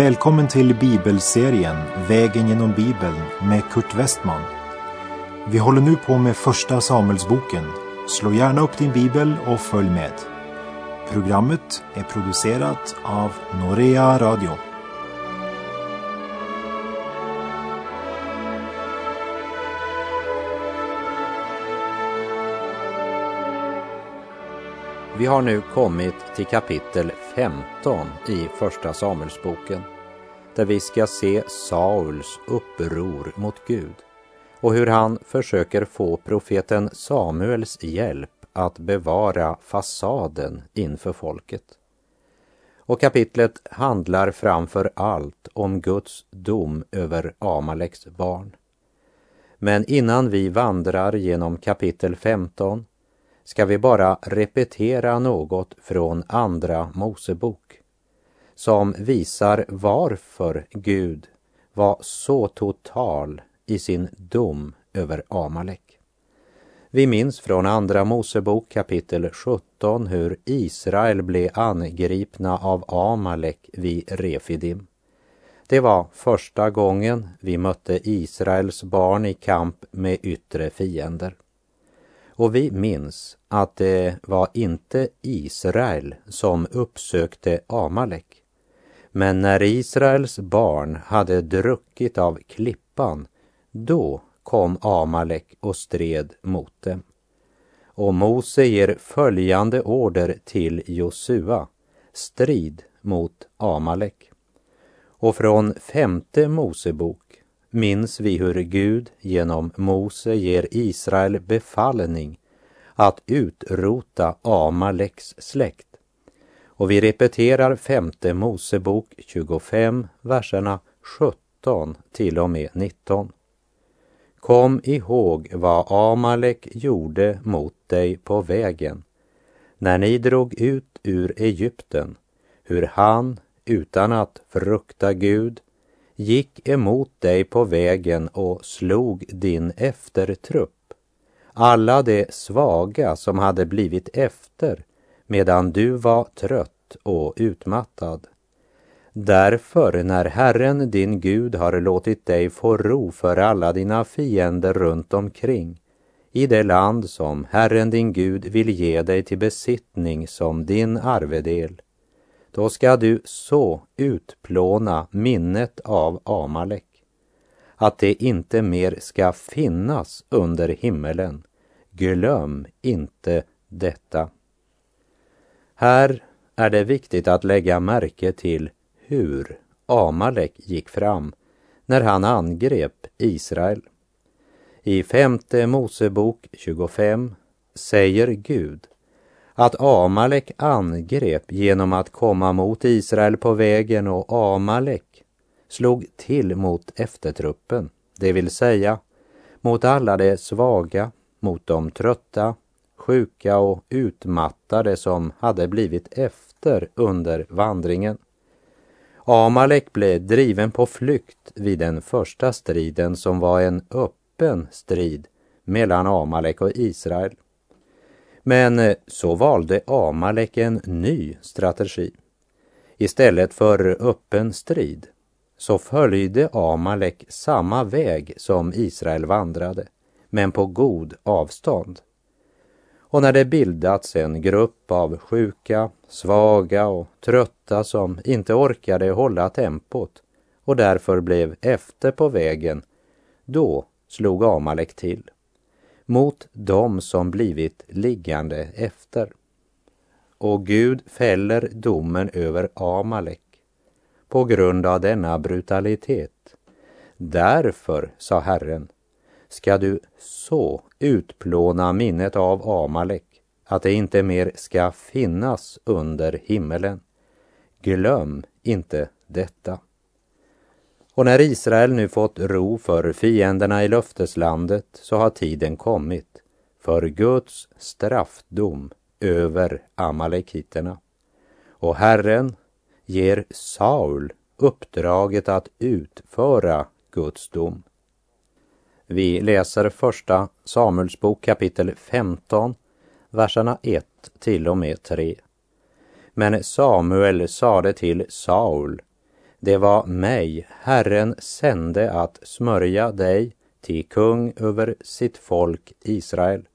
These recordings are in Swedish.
Välkommen till bibelserien Vägen genom Bibeln med Kurt Westman. Vi håller nu på med Första Samuelsboken. Slå gärna upp din bibel och följ med. Programmet är producerat av Norea Radio. Vi har nu kommit till kapitel 15 i Första Samuelsboken där vi ska se Sauls uppror mot Gud och hur han försöker få profeten Samuels hjälp att bevara fasaden inför folket. Och kapitlet handlar framför allt om Guds dom över Amaleks barn. Men innan vi vandrar genom kapitel 15 ska vi bara repetera något från Andra Mosebok som visar varför Gud var så total i sin dom över Amalek. Vi minns från Andra Mosebok kapitel 17 hur Israel blev angripna av Amalek vid Refidim. Det var första gången vi mötte Israels barn i kamp med yttre fiender. Och vi minns att det var inte Israel som uppsökte Amalek. Men när Israels barn hade druckit av klippan, då kom Amalek och stred mot dem. Och Mose ger följande order till Josua, strid mot Amalek. Och från femte Mosebok minns vi hur Gud genom Mose ger Israel befallning att utrota Amaleks släkt. Och vi repeterar femte Mosebok 25, verserna 17 till och med 19. Kom ihåg vad Amalek gjorde mot dig på vägen när ni drog ut ur Egypten, hur han, utan att frukta Gud, gick emot dig på vägen och slog din eftertrupp, alla de svaga som hade blivit efter medan du var trött och utmattad. Därför när Herren din Gud har låtit dig få ro för alla dina fiender runt omkring i det land som Herren din Gud vill ge dig till besittning som din arvedel, då ska du så utplåna minnet av Amalek att det inte mer ska finnas under himmelen. Glöm inte detta. Här är det viktigt att lägga märke till hur Amalek gick fram när han angrep Israel. I femte Mosebok 25 säger Gud att Amalek angrep genom att komma mot Israel på vägen och Amalek slog till mot eftertruppen, det vill säga mot alla de svaga, mot de trötta, sjuka och utmattade som hade blivit efter under vandringen. Amalek blev driven på flykt vid den första striden som var en öppen strid mellan Amalek och Israel. Men eh, så valde Amalek en ny strategi. Istället för öppen strid så följde Amalek samma väg som Israel vandrade, men på god avstånd. Och när det bildats en grupp av sjuka, svaga och trötta som inte orkade hålla tempot och därför blev efter på vägen, då slog Amalek till mot dem som blivit liggande efter. Och Gud fäller domen över Amalek på grund av denna brutalitet. Därför, sa Herren, ska du så utplåna minnet av Amalek att det inte mer ska finnas under himmelen. Glöm inte detta. Och när Israel nu fått ro för fienderna i löfteslandet så har tiden kommit för Guds straffdom över amalekiterna. Och Herren ger Saul uppdraget att utföra Guds dom. Vi läser första Samuelsbok kapitel 15, verserna 1 till och med 3. Men Samuel sade till Saul det var mig Herren sände att smörja dig till kung över sitt folk Israel.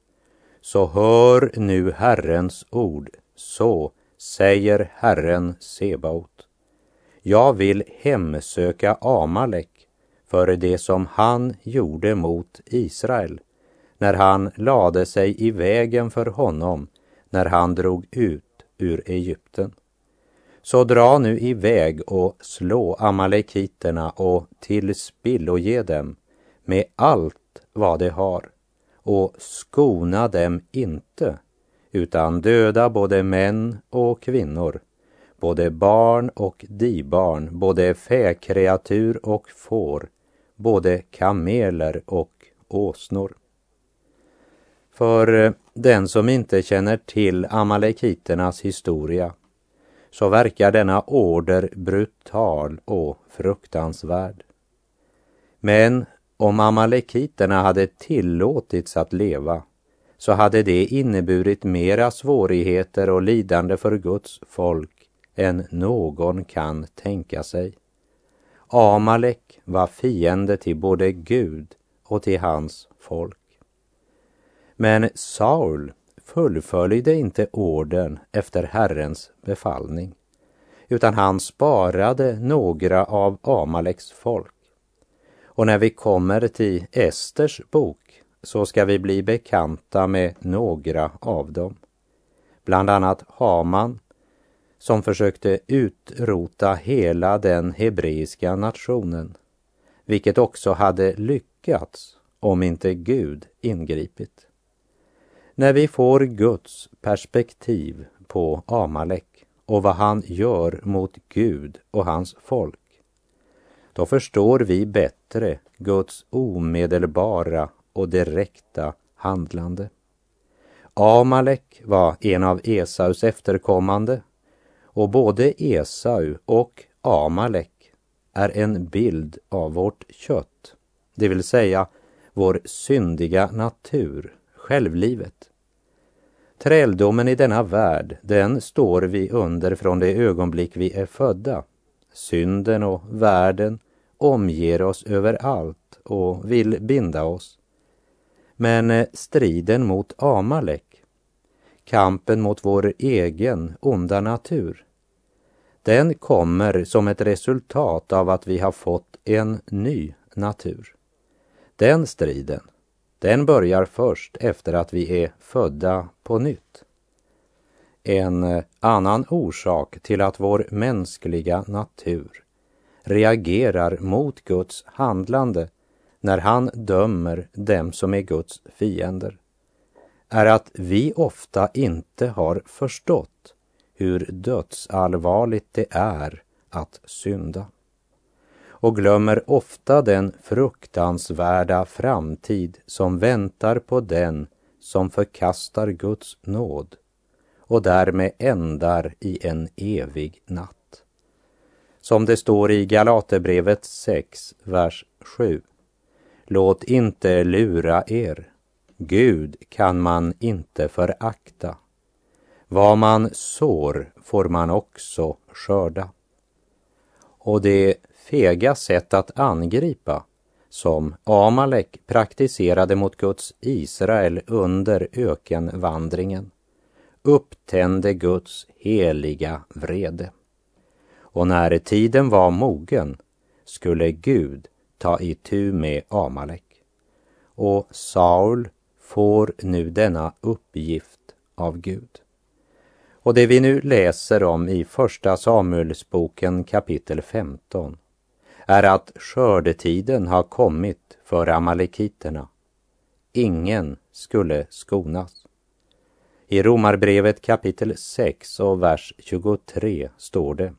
Så hör nu Herrens ord, så säger Herren Sebaot. Jag vill hemsöka Amalek för det som han gjorde mot Israel när han lade sig i vägen för honom när han drog ut ur Egypten. Så dra nu iväg och slå amalekiterna och tillspilloge dem med allt vad de har och skona dem inte, utan döda både män och kvinnor, både barn och dibarn, både fäkreatur och får, både kameler och åsnor. För eh, den som inte känner till amalekiternas historia så verkar denna order brutal och fruktansvärd. Men om amalekiterna hade tillåtits att leva så hade det inneburit mera svårigheter och lidande för Guds folk än någon kan tänka sig. Amalek var fiende till både Gud och till hans folk. Men Saul fullföljde inte orden efter Herrens befallning, utan han sparade några av Amaleks folk. Och när vi kommer till Esters bok så ska vi bli bekanta med några av dem. Bland annat Haman som försökte utrota hela den hebreiska nationen, vilket också hade lyckats om inte Gud ingripit. När vi får Guds perspektiv på Amalek och vad han gör mot Gud och hans folk, då förstår vi bättre Guds omedelbara och direkta handlande. Amalek var en av Esaus efterkommande och både Esau och Amalek är en bild av vårt kött, det vill säga vår syndiga natur självlivet. Träldomen i denna värld, den står vi under från det ögonblick vi är födda. Synden och världen omger oss överallt och vill binda oss. Men eh, striden mot Amalek, kampen mot vår egen onda natur, den kommer som ett resultat av att vi har fått en ny natur. Den striden, den börjar först efter att vi är födda på nytt. En eh, annan orsak till att vår mänskliga natur reagerar mot Guds handlande när han dömer dem som är Guds fiender är att vi ofta inte har förstått hur dödsallvarligt det är att synda och glömmer ofta den fruktansvärda framtid som väntar på den som förkastar Guds nåd och därmed ändar i en evig natt. Som det står i Galaterbrevet 6, vers 7. Låt inte lura er. Gud kan man inte förakta. Vad man sår får man också skörda. Och det fega sätt att angripa som Amalek praktiserade mot Guds Israel under ökenvandringen upptände Guds heliga vrede. Och när tiden var mogen skulle Gud ta itu med Amalek. Och Saul får nu denna uppgift av Gud. Och det vi nu läser om i Första Samuelsboken kapitel 15 är att skördetiden har kommit för amalekiterna. Ingen skulle skonas. I Romarbrevet kapitel 6 och vers 23 står det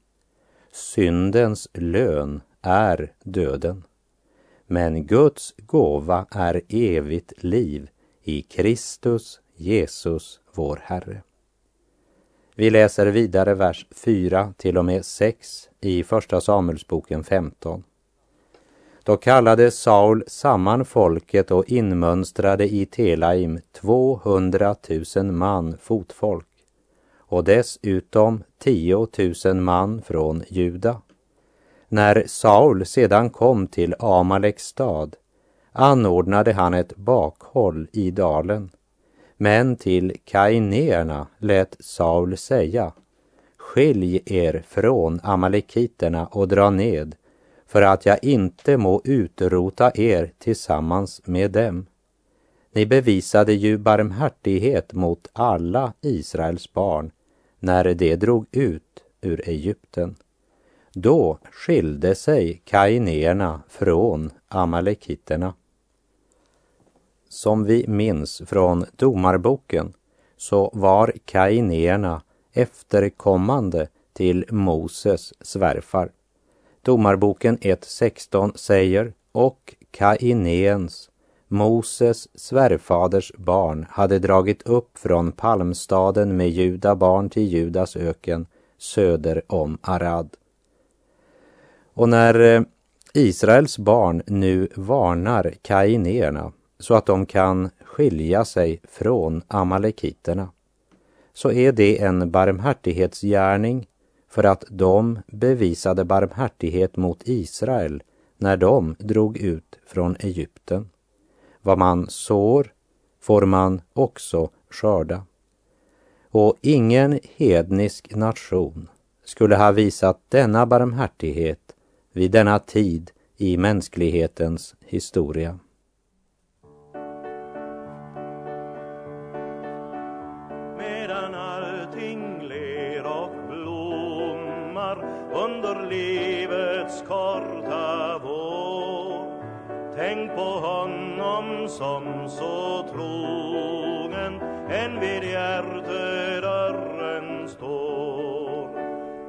Syndens lön är döden, men Guds gåva är evigt liv i Kristus Jesus, vår Herre. Vi läser vidare vers 4 till och med 6 i Första Samuelsboken 15. Då kallade Saul samman folket och inmönstrade i Telaim 200 000 man fotfolk och dessutom 10 000 man från Juda. När Saul sedan kom till Amaleks stad anordnade han ett bakhåll i dalen. Men till kainéerna lät Saul säga Skilj er från amalekiterna och dra ned för att jag inte må utrota er tillsammans med dem. Ni bevisade ju barmhärtighet mot alla Israels barn när de drog ut ur Egypten. Då skilde sig kainéerna från amalekiterna. Som vi minns från Domarboken så var kainéerna efterkommande till Moses svärfar. Domarboken 1.16 säger och Kainéens, Moses svärfaders barn, hade dragit upp från palmstaden med juda barn till Judas öken söder om Arad. Och när eh, Israels barn nu varnar kainéerna så att de kan skilja sig från amalekiterna så är det en barmhärtighetsgärning för att de bevisade barmhärtighet mot Israel när de drog ut från Egypten. Vad man sår får man också skörda. Och ingen hednisk nation skulle ha visat denna barmhärtighet vid denna tid i mänsklighetens historia. Som så trogen än vid hjärtedörren står.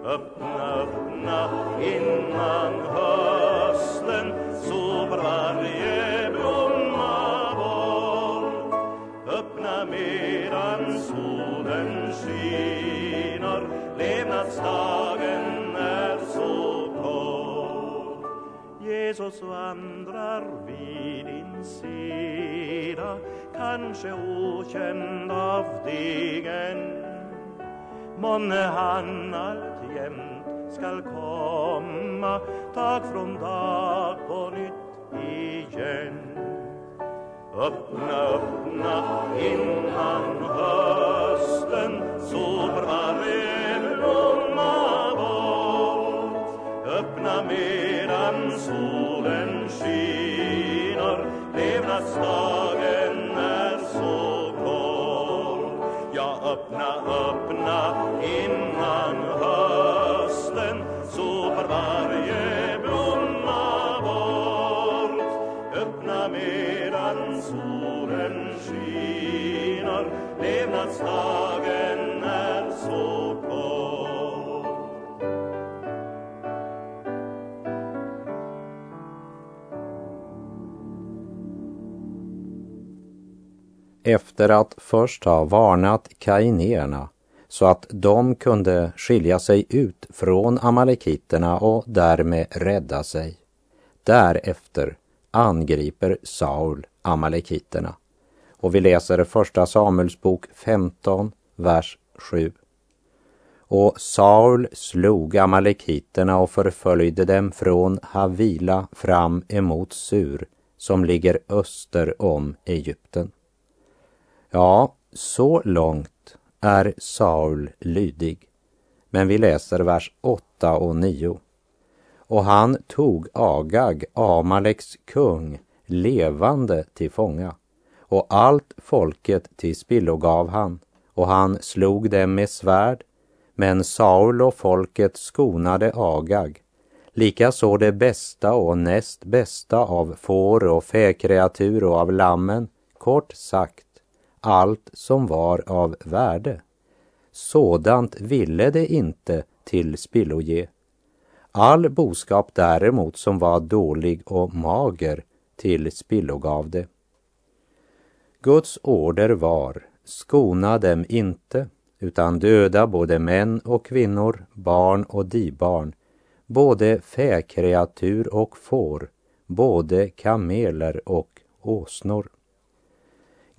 Öppna, öppna innan hösten sopar varje blomma bort. Öppna medan solen skiner, levnadsdagen Jesus vandrar vid din sida kanske okänd av dig än Månne han alltjämt skall komma dag från dag på nytt igen. Öppna, öppna innan hösten soprar en blomma bort. Öppna medan solen Levnadsdagen är så kall Ja, öppna, öppna innan hösten sopar varje blomma bort. Öppna medan solen skiner, levnadsdagen efter att först ha varnat kainéerna så att de kunde skilja sig ut från amalekiterna och därmed rädda sig. Därefter angriper Saul amalekiterna. Och vi läser första Samuels bok 15, vers 7. Och Saul slog amalekiterna och förföljde dem från Havila fram emot Sur som ligger öster om Egypten. Ja, så långt är Saul lydig. Men vi läser vers 8 och 9. Och han tog Agag, Amaleks kung, levande till fånga. Och allt folket till spillo gav han. Och han slog dem med svärd. Men Saul och folket skonade Agag. Likaså det bästa och näst bästa av får och fäkreatur och av lammen. Kort sagt allt som var av värde. Sådant ville det inte till spilloge. All boskap däremot som var dålig och mager till spillogav det. Guds order var, skona dem inte, utan döda både män och kvinnor, barn och dibarn, både fäkreatur och får, både kameler och åsnor.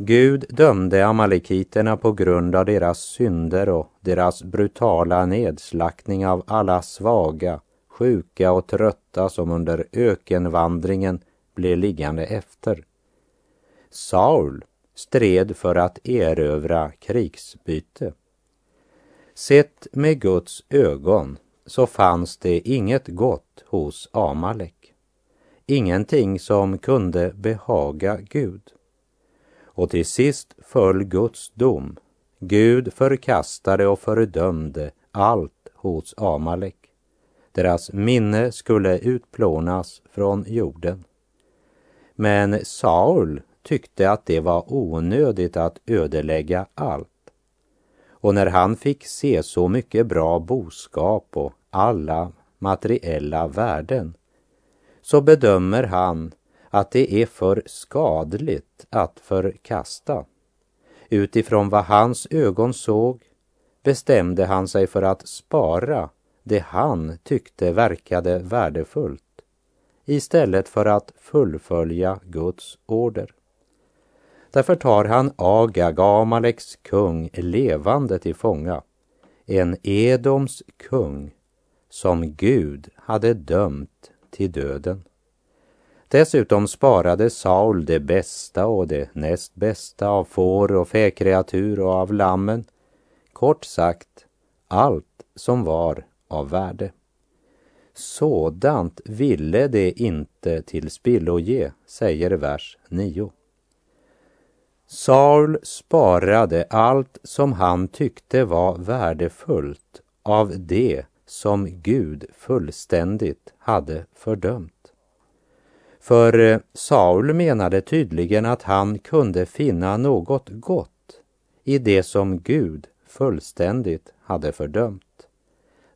Gud dömde amalekiterna på grund av deras synder och deras brutala nedslaktning av alla svaga, sjuka och trötta som under ökenvandringen blev liggande efter. Saul stred för att erövra krigsbyte. Sett med Guds ögon så fanns det inget gott hos Amalek. Ingenting som kunde behaga Gud. Och till sist föll Guds dom. Gud förkastade och fördömde allt hos Amalek. Deras minne skulle utplånas från jorden. Men Saul tyckte att det var onödigt att ödelägga allt. Och när han fick se så mycket bra boskap och alla materiella värden så bedömer han att det är för skadligt att förkasta. Utifrån vad hans ögon såg bestämde han sig för att spara det han tyckte verkade värdefullt istället för att fullfölja Guds order. Därför tar han Agag, Amaleks kung, levande till fånga, en Edoms kung som Gud hade dömt till döden. Dessutom sparade Saul det bästa och det näst bästa av får och fäkreatur och av lammen. Kort sagt, allt som var av värde. Sådant ville det inte till spillo ge, säger vers 9. Saul sparade allt som han tyckte var värdefullt av det som Gud fullständigt hade fördömt. För eh, Saul menade tydligen att han kunde finna något gott i det som Gud fullständigt hade fördömt.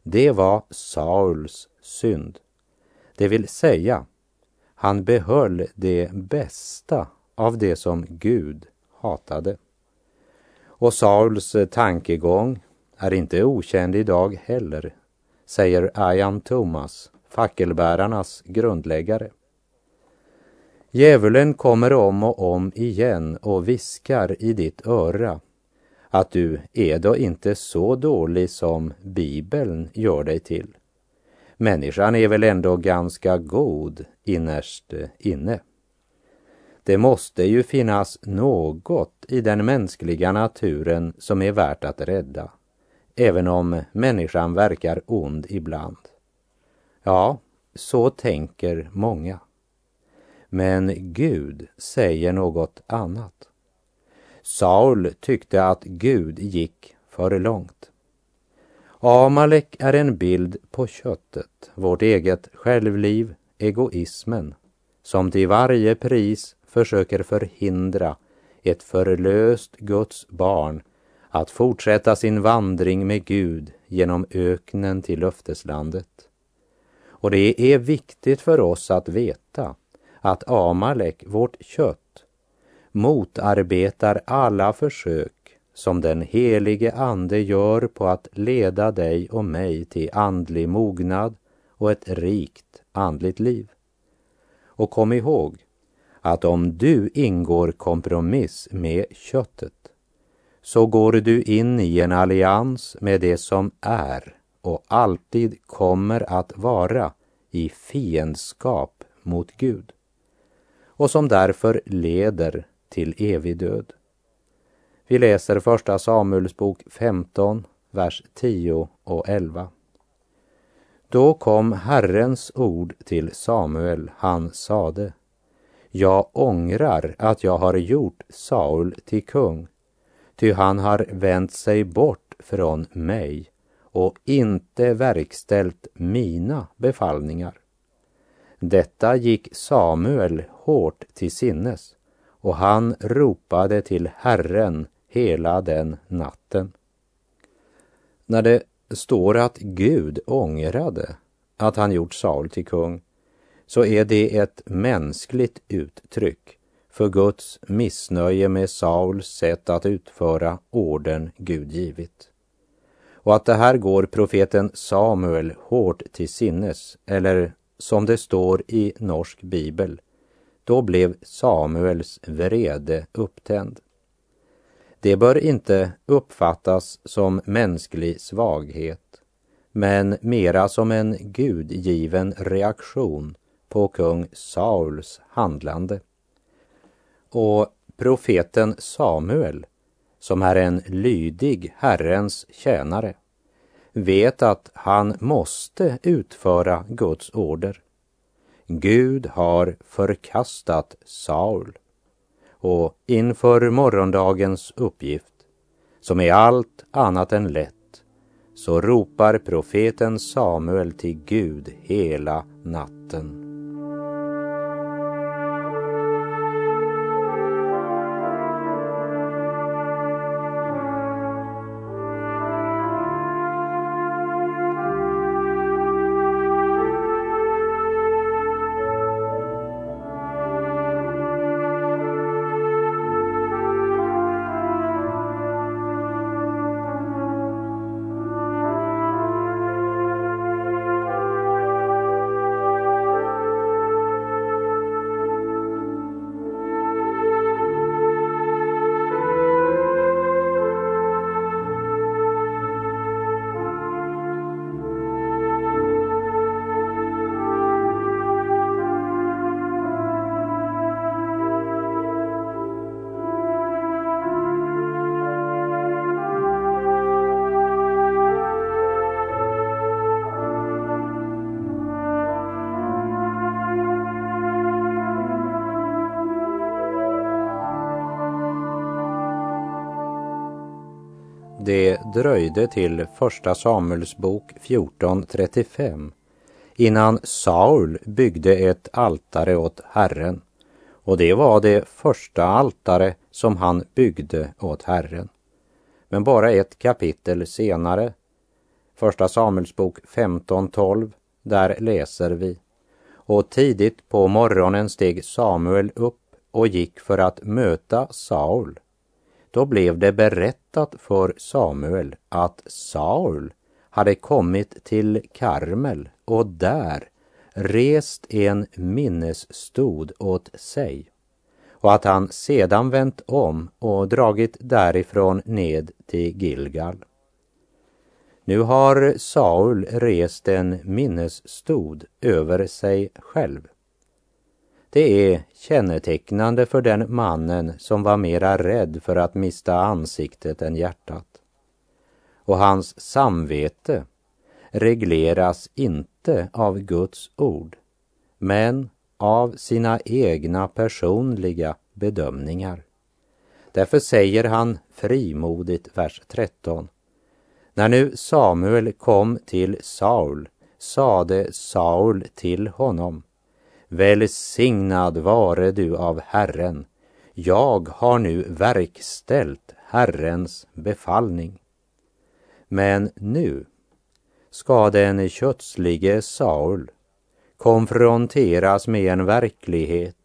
Det var Sauls synd. Det vill säga, han behöll det bästa av det som Gud hatade. Och Sauls eh, tankegång är inte okänd idag heller, säger Ian Thomas, fackelbärarnas grundläggare. Djävulen kommer om och om igen och viskar i ditt öra att du är då inte så dålig som Bibeln gör dig till. Människan är väl ändå ganska god innerst inne. Det måste ju finnas något i den mänskliga naturen som är värt att rädda, även om människan verkar ond ibland. Ja, så tänker många. Men Gud säger något annat. Saul tyckte att Gud gick för långt. Amalek är en bild på köttet, vårt eget självliv, egoismen, som till varje pris försöker förhindra ett förlöst Guds barn att fortsätta sin vandring med Gud genom öknen till löfteslandet. Och det är viktigt för oss att veta att Amalek, vårt kött, motarbetar alla försök som den helige Ande gör på att leda dig och mig till andlig mognad och ett rikt andligt liv. Och kom ihåg att om du ingår kompromiss med köttet så går du in i en allians med det som är och alltid kommer att vara i fiendskap mot Gud och som därför leder till evig död. Vi läser första Samuels bok 15, vers 10 och 11. Då kom Herrens ord till Samuel, han sade Jag ångrar att jag har gjort Saul till kung, ty han har vänt sig bort från mig och inte verkställt mina befallningar. Detta gick Samuel hårt till sinnes och han ropade till Herren hela den natten. När det står att Gud ångrade att han gjort Saul till kung så är det ett mänskligt uttryck för Guds missnöje med Sauls sätt att utföra orden Gud givit. Och att det här går profeten Samuel hårt till sinnes, eller som det står i norsk bibel, då blev Samuels vrede upptänd. Det bör inte uppfattas som mänsklig svaghet. men mera som en gudgiven reaktion på kung Sauls handlande. Och profeten Samuel, som är en lydig Herrens tjänare, vet att han måste utföra Guds order. Gud har förkastat Saul och inför morgondagens uppgift, som är allt annat än lätt, så ropar profeten Samuel till Gud hela natten. Det dröjde till Första Samuelsbok 14.35 innan Saul byggde ett altare åt Herren. Och det var det första altare som han byggde åt Herren. Men bara ett kapitel senare, Första Samuelsbok 15.12, där läser vi. Och tidigt på morgonen steg Samuel upp och gick för att möta Saul då blev det berättat för Samuel att Saul hade kommit till Karmel och där rest en minnesstod åt sig och att han sedan vänt om och dragit därifrån ned till Gilgal. Nu har Saul rest en minnesstod över sig själv det är kännetecknande för den mannen som var mera rädd för att mista ansiktet än hjärtat. Och hans samvete regleras inte av Guds ord, men av sina egna personliga bedömningar. Därför säger han frimodigt, vers 13. När nu Samuel kom till Saul sade Saul till honom Välsignad vare du av Herren. Jag har nu verkställt Herrens befallning. Men nu ska den kötslige Saul konfronteras med en verklighet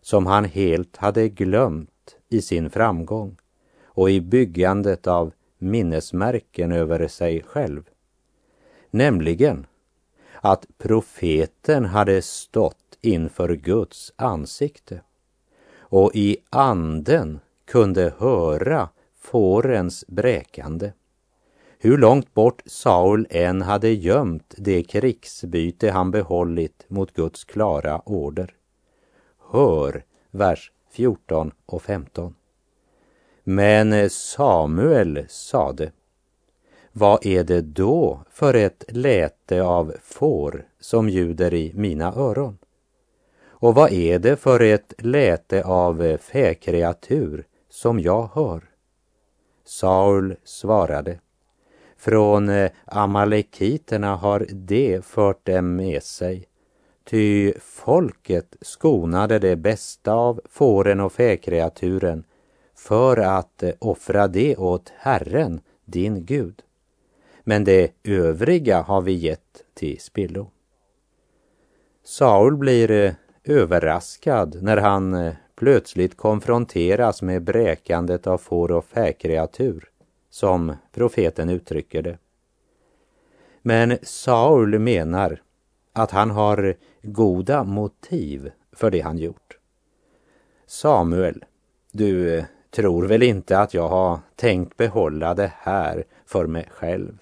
som han helt hade glömt i sin framgång och i byggandet av minnesmärken över sig själv. Nämligen att profeten hade stått inför Guds ansikte och i anden kunde höra fårens bräkande. Hur långt bort Saul än hade gömt det krigsbyte han behållit mot Guds klara order. Hör vers 14 och 15. Men Samuel sade, vad är det då för ett läte av får som ljuder i mina öron? Och vad är det för ett läte av fäkreatur som jag hör? Saul svarade, från eh, amalekiterna har det fört dem med sig, ty folket skonade det bästa av fåren och fäkreaturen för att eh, offra det åt Herren, din Gud. Men det övriga har vi gett till spillo. Saul blir eh, överraskad när han eh, plötsligt konfronteras med bräkandet av får och fäkreatur, som profeten uttrycker det. Men Saul menar att han har goda motiv för det han gjort. Samuel, du eh, tror väl inte att jag har tänkt behålla det här för mig själv?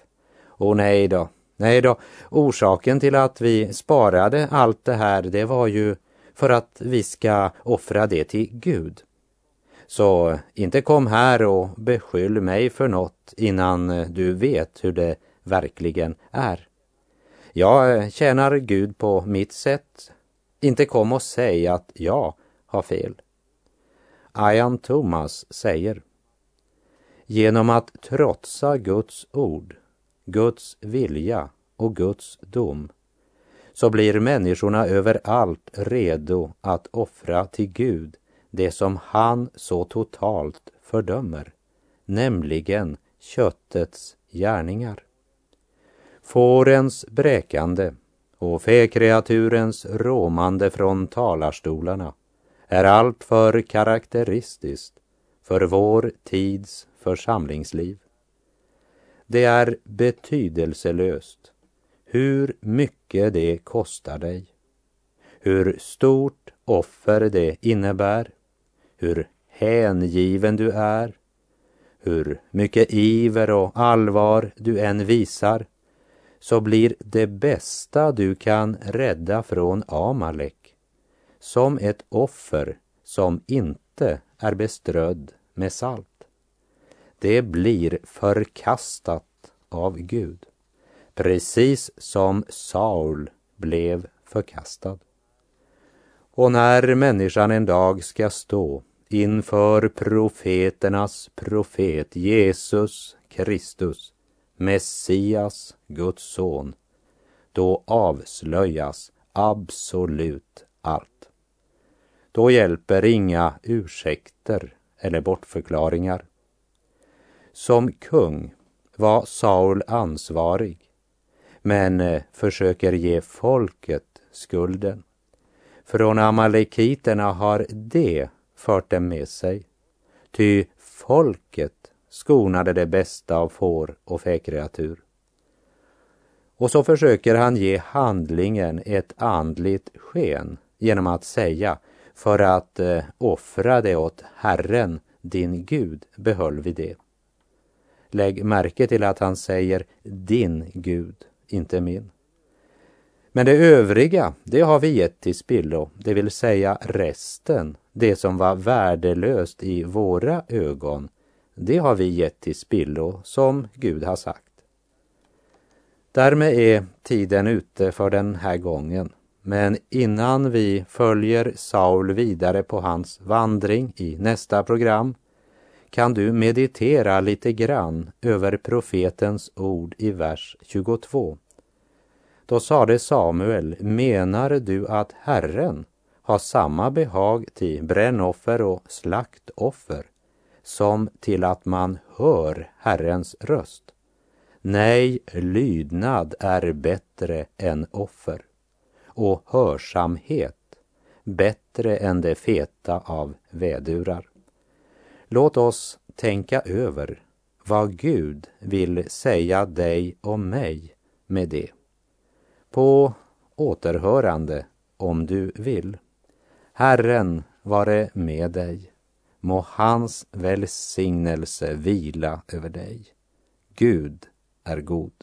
Och nej då, Nej då, orsaken till att vi sparade allt det här, det var ju för att vi ska offra det till Gud. Så inte kom här och beskyll mig för något innan eh, du vet hur det verkligen är. Jag eh, tjänar Gud på mitt sätt. Inte kom och säg att jag har fel. Ian Thomas säger Genom att trotsa Guds ord, Guds vilja och Guds dom så blir människorna överallt redo att offra till Gud det som han så totalt fördömer, nämligen köttets gärningar. Fårens bräkande och fäkreaturens råmande från talarstolarna är alltför karaktäristiskt för vår tids församlingsliv. Det är betydelselöst hur mycket det kostar dig, hur stort offer det innebär, hur hängiven du är, hur mycket iver och allvar du än visar, så blir det bästa du kan rädda från Amalek som ett offer som inte är beströdd med salt. Det blir förkastat av Gud, precis som Saul blev förkastad. Och när människan en dag ska stå inför profeternas profet Jesus Kristus, Messias, Guds son, då avslöjas absolut allt. Då hjälper inga ursäkter eller bortförklaringar. Som kung var Saul ansvarig, men eh, försöker ge folket skulden. Från amalekiterna har det fört dem med sig, ty folket skonade det bästa av får och fäkreatur. Och så försöker han ge handlingen ett andligt sken genom att säga för att eh, offra det åt Herren, din Gud, behöll vi det. Lägg märke till att han säger din Gud, inte min. Men det övriga, det har vi gett till spillo, det vill säga resten, det som var värdelöst i våra ögon, det har vi gett till spillo som Gud har sagt. Därmed är tiden ute för den här gången. Men innan vi följer Saul vidare på hans vandring i nästa program kan du meditera lite grann över profetens ord i vers 22. Då sade Samuel, menar du att Herren har samma behag till brännoffer och slaktoffer som till att man hör Herrens röst? Nej, lydnad är bättre än offer och hörsamhet bättre än det feta av vädurar. Låt oss tänka över vad Gud vill säga dig och mig med det. På återhörande om du vill. Herren vare med dig. Må hans välsignelse vila över dig. Gud är god.